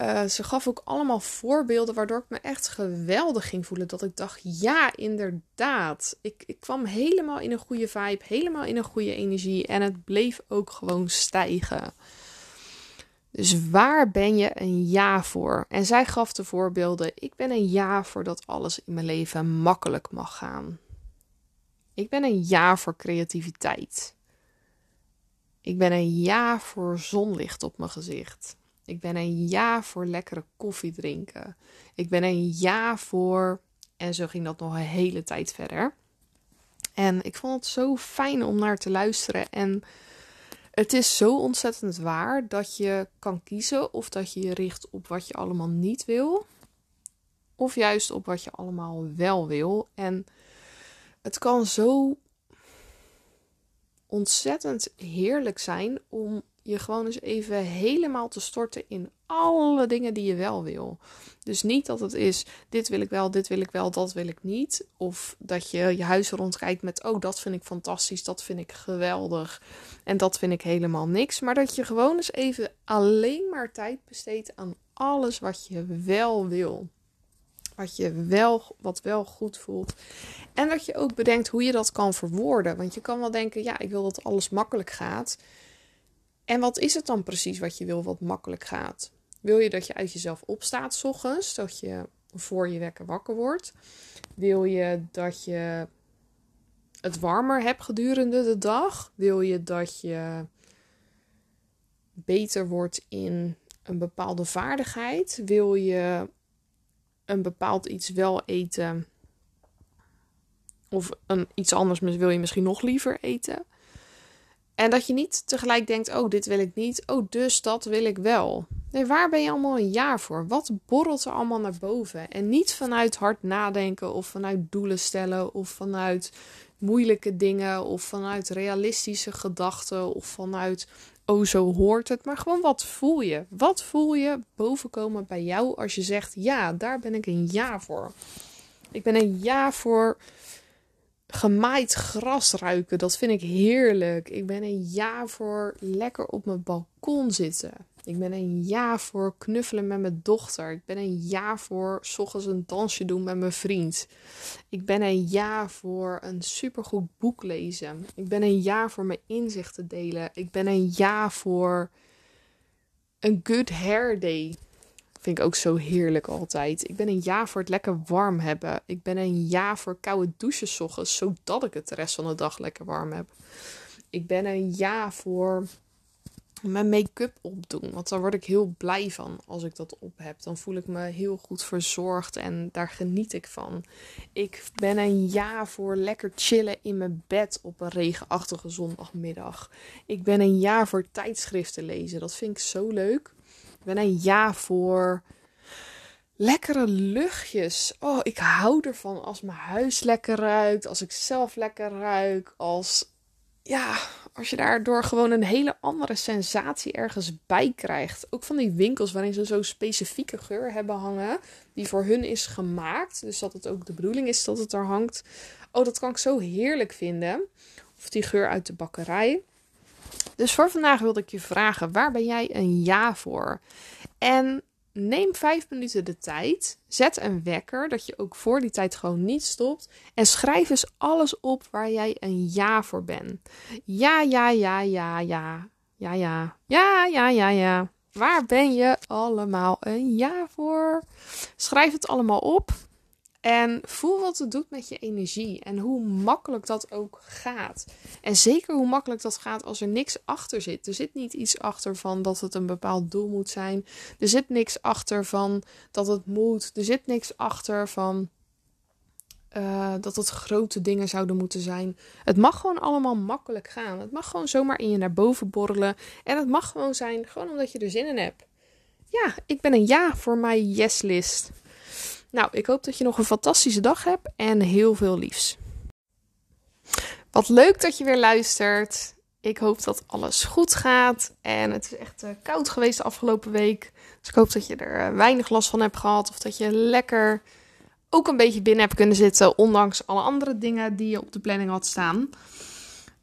uh, ze gaf ook allemaal voorbeelden waardoor ik me echt geweldig ging voelen. Dat ik dacht, ja, inderdaad. Ik, ik kwam helemaal in een goede vibe, helemaal in een goede energie en het bleef ook gewoon stijgen. Dus waar ben je een ja voor? En zij gaf de voorbeelden. Ik ben een ja voor dat alles in mijn leven makkelijk mag gaan. Ik ben een ja voor creativiteit. Ik ben een ja voor zonlicht op mijn gezicht. Ik ben een ja voor lekkere koffie drinken. Ik ben een ja voor. En zo ging dat nog een hele tijd verder. En ik vond het zo fijn om naar te luisteren. En het is zo ontzettend waar dat je kan kiezen of dat je je richt op wat je allemaal niet wil. Of juist op wat je allemaal wel wil. En het kan zo ontzettend heerlijk zijn om je gewoon eens even helemaal te storten in alle dingen die je wel wil. Dus niet dat het is, dit wil ik wel, dit wil ik wel, dat wil ik niet. Of dat je je huis rondkijkt met, oh dat vind ik fantastisch, dat vind ik geweldig en dat vind ik helemaal niks. Maar dat je gewoon eens even alleen maar tijd besteedt aan alles wat je wel wil. Wat je wel, wat wel goed voelt. En dat je ook bedenkt hoe je dat kan verwoorden. Want je kan wel denken, ja, ik wil dat alles makkelijk gaat. En wat is het dan precies wat je wil wat makkelijk gaat? Wil je dat je uit jezelf opstaat s ochtends, dat je voor je wekker wakker wordt? Wil je dat je het warmer hebt gedurende de dag? Wil je dat je beter wordt in een bepaalde vaardigheid? Wil je een bepaald iets wel eten? Of een, iets anders wil je misschien nog liever eten? En dat je niet tegelijk denkt: oh, dit wil ik niet. Oh, dus dat wil ik wel. Nee, waar ben je allemaal een jaar voor? Wat borrelt er allemaal naar boven? En niet vanuit hard nadenken of vanuit doelen stellen of vanuit moeilijke dingen of vanuit realistische gedachten of vanuit oh zo hoort het, maar gewoon wat voel je? Wat voel je bovenkomen bij jou als je zegt ja, daar ben ik een ja voor. Ik ben een ja voor gemaaid gras ruiken. Dat vind ik heerlijk. Ik ben een ja voor lekker op mijn balkon zitten. Ik ben een ja voor knuffelen met mijn dochter. Ik ben een ja voor s ochtends een dansje doen met mijn vriend. Ik ben een ja voor een supergoed boek lezen. Ik ben een ja voor mijn inzichten delen. Ik ben een ja voor een good hair day. Vind ik ook zo heerlijk altijd. Ik ben een ja voor het lekker warm hebben. Ik ben een ja voor koude douches ochtends, zodat ik het de rest van de dag lekker warm heb. Ik ben een ja voor mijn make-up opdoen. Want daar word ik heel blij van als ik dat op heb. Dan voel ik me heel goed verzorgd en daar geniet ik van. Ik ben een ja voor lekker chillen in mijn bed op een regenachtige zondagmiddag. Ik ben een ja voor tijdschriften lezen. Dat vind ik zo leuk. Ben een ja voor lekkere luchtjes. Oh, ik hou ervan als mijn huis lekker ruikt. Als ik zelf lekker ruik. Als ja, als je daardoor gewoon een hele andere sensatie ergens bij krijgt. Ook van die winkels waarin ze zo'n specifieke geur hebben hangen, die voor hun is gemaakt. Dus dat het ook de bedoeling is dat het er hangt. Oh, dat kan ik zo heerlijk vinden. Of die geur uit de bakkerij. Dus voor vandaag wilde ik je vragen: waar ben jij een ja voor? En neem vijf minuten de tijd. Zet een wekker, dat je ook voor die tijd gewoon niet stopt. En schrijf eens alles op waar jij een ja voor bent. Ja, ja, ja, ja, ja. Ja, ja. Ja, ja, ja, ja. Waar ben je allemaal een ja voor? Schrijf het allemaal op. En voel wat het doet met je energie en hoe makkelijk dat ook gaat. En zeker hoe makkelijk dat gaat als er niks achter zit. Er zit niet iets achter van dat het een bepaald doel moet zijn. Er zit niks achter van dat het moet. Er zit niks achter van uh, dat het grote dingen zouden moeten zijn. Het mag gewoon allemaal makkelijk gaan. Het mag gewoon zomaar in je naar boven borrelen. En het mag gewoon zijn, gewoon omdat je er zin in hebt. Ja, ik ben een ja voor mijn yes-list. Nou, ik hoop dat je nog een fantastische dag hebt en heel veel liefs. Wat leuk dat je weer luistert. Ik hoop dat alles goed gaat. En het is echt uh, koud geweest de afgelopen week. Dus ik hoop dat je er uh, weinig last van hebt gehad. Of dat je lekker ook een beetje binnen hebt kunnen zitten. Ondanks alle andere dingen die je op de planning had staan.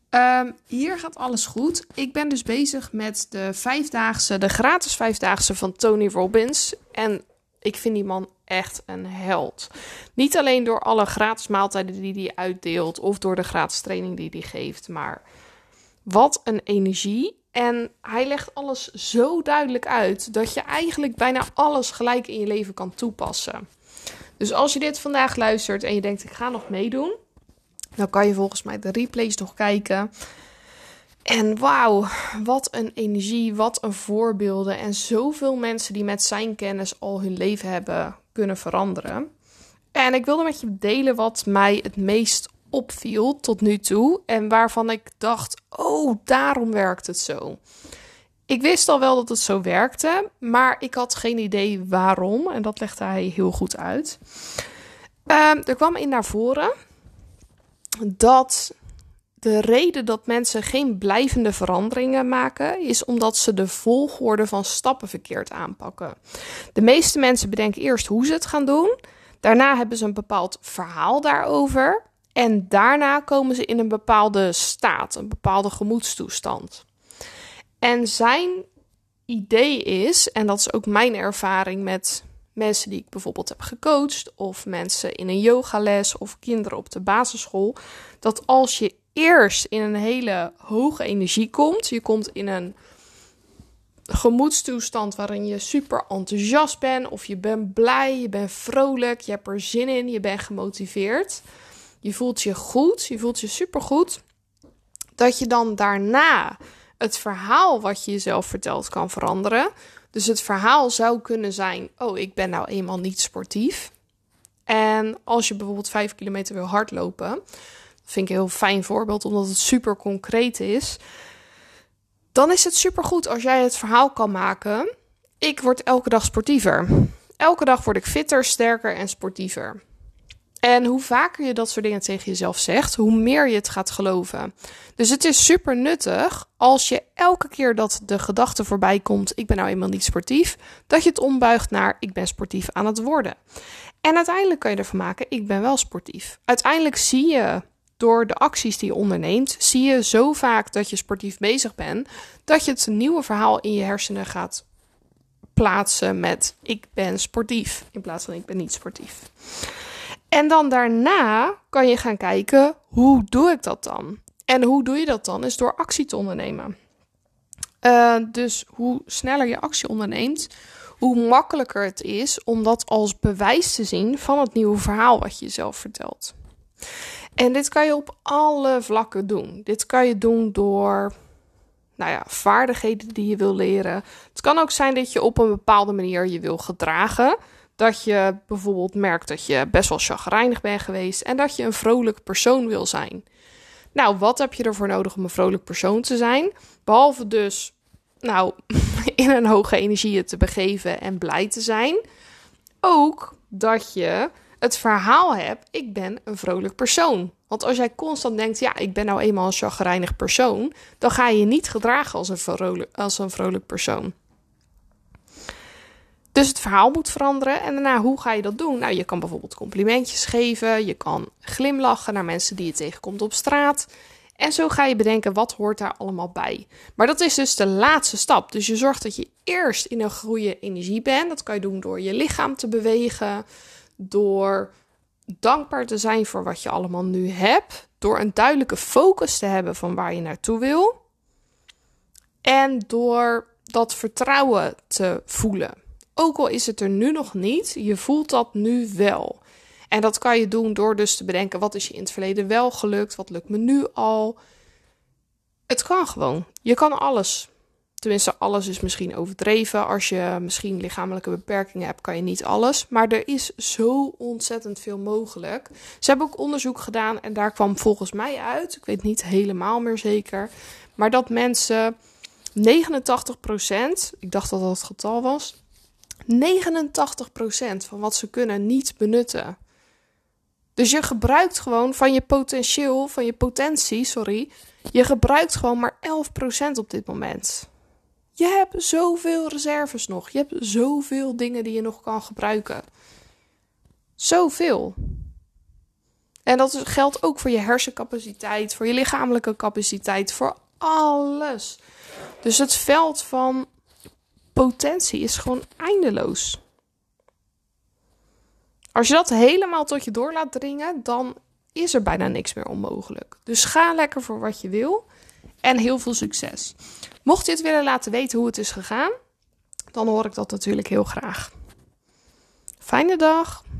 Um, hier gaat alles goed. Ik ben dus bezig met de vijfdaagse, de gratis vijfdaagse van Tony Robbins. En ik vind die man echt een held. Niet alleen door alle gratis maaltijden die hij uitdeelt of door de gratis training die hij geeft, maar wat een energie. En hij legt alles zo duidelijk uit dat je eigenlijk bijna alles gelijk in je leven kan toepassen. Dus als je dit vandaag luistert en je denkt ik ga nog meedoen, dan kan je volgens mij de replays nog kijken. En wauw, wat een energie, wat een voorbeelden. En zoveel mensen die met zijn kennis al hun leven hebben kunnen veranderen. En ik wilde met je delen wat mij het meest opviel tot nu toe. En waarvan ik dacht: oh, daarom werkt het zo. Ik wist al wel dat het zo werkte, maar ik had geen idee waarom. En dat legde hij heel goed uit. Um, er kwam in naar voren dat de reden dat mensen geen blijvende veranderingen maken, is omdat ze de volgorde van stappen verkeerd aanpakken. De meeste mensen bedenken eerst hoe ze het gaan doen. Daarna hebben ze een bepaald verhaal daarover. En daarna komen ze in een bepaalde staat, een bepaalde gemoedstoestand. En zijn idee is, en dat is ook mijn ervaring met mensen die ik bijvoorbeeld heb gecoacht, of mensen in een yogales of kinderen op de basisschool, dat als je eerst in een hele hoge energie komt. Je komt in een gemoedstoestand waarin je super enthousiast bent, of je bent blij, je bent vrolijk, je hebt er zin in, je bent gemotiveerd. Je voelt je goed, je voelt je super goed. Dat je dan daarna het verhaal wat je jezelf vertelt kan veranderen. Dus het verhaal zou kunnen zijn: Oh, ik ben nou eenmaal niet sportief. En als je bijvoorbeeld 5 kilometer wil hardlopen, vind ik een heel fijn voorbeeld, omdat het super concreet is. Dan is het super goed als jij het verhaal kan maken. Ik word elke dag sportiever. Elke dag word ik fitter, sterker en sportiever. En hoe vaker je dat soort dingen tegen jezelf zegt, hoe meer je het gaat geloven. Dus het is super nuttig als je elke keer dat de gedachte voorbij komt: ik ben nou eenmaal niet sportief, dat je het ombuigt naar: ik ben sportief aan het worden. En uiteindelijk kan je ervan maken: ik ben wel sportief. Uiteindelijk zie je door de acties die je onderneemt, zie je zo vaak dat je sportief bezig bent, dat je het nieuwe verhaal in je hersenen gaat plaatsen met ik ben sportief in plaats van ik ben niet sportief. En dan daarna kan je gaan kijken hoe doe ik dat dan? En hoe doe je dat dan? Is door actie te ondernemen. Uh, dus hoe sneller je actie onderneemt, hoe makkelijker het is om dat als bewijs te zien van het nieuwe verhaal wat je jezelf vertelt. En dit kan je op alle vlakken doen. Dit kan je doen door nou ja, vaardigheden die je wil leren. Het kan ook zijn dat je op een bepaalde manier je wil gedragen. Dat je bijvoorbeeld merkt dat je best wel chagrijnig bent geweest en dat je een vrolijk persoon wil zijn. Nou, wat heb je ervoor nodig om een vrolijk persoon te zijn? Behalve dus, nou, in een hoge energie te begeven en blij te zijn. Ook dat je het verhaal hebt, ik ben een vrolijk persoon. Want als jij constant denkt, ja, ik ben nou eenmaal een chagrijnig persoon, dan ga je je niet gedragen als een als een vrolijk persoon. Dus het verhaal moet veranderen. En daarna, hoe ga je dat doen? Nou, je kan bijvoorbeeld complimentjes geven. Je kan glimlachen naar mensen die je tegenkomt op straat. En zo ga je bedenken wat hoort daar allemaal bij. Maar dat is dus de laatste stap. Dus je zorgt dat je eerst in een goede energie bent. Dat kan je doen door je lichaam te bewegen, door dankbaar te zijn voor wat je allemaal nu hebt, door een duidelijke focus te hebben van waar je naartoe wil. En door dat vertrouwen te voelen. Ook al is het er nu nog niet, je voelt dat nu wel. En dat kan je doen door dus te bedenken: wat is je in het verleden wel gelukt? Wat lukt me nu al? Het kan gewoon. Je kan alles. Tenminste, alles is misschien overdreven. Als je misschien lichamelijke beperkingen hebt, kan je niet alles. Maar er is zo ontzettend veel mogelijk. Ze hebben ook onderzoek gedaan en daar kwam volgens mij uit, ik weet niet helemaal meer zeker, maar dat mensen 89%, ik dacht dat dat het getal was, 89% van wat ze kunnen niet benutten. Dus je gebruikt gewoon van je potentieel, van je potentie, sorry, je gebruikt gewoon maar 11% op dit moment. Je hebt zoveel reserves nog. Je hebt zoveel dingen die je nog kan gebruiken. Zoveel. En dat geldt ook voor je hersencapaciteit, voor je lichamelijke capaciteit, voor alles. Dus het veld van potentie is gewoon eindeloos. Als je dat helemaal tot je door laat dringen, dan is er bijna niks meer onmogelijk. Dus ga lekker voor wat je wil en heel veel succes. Mocht je het willen laten weten hoe het is gegaan, dan hoor ik dat natuurlijk heel graag. Fijne dag!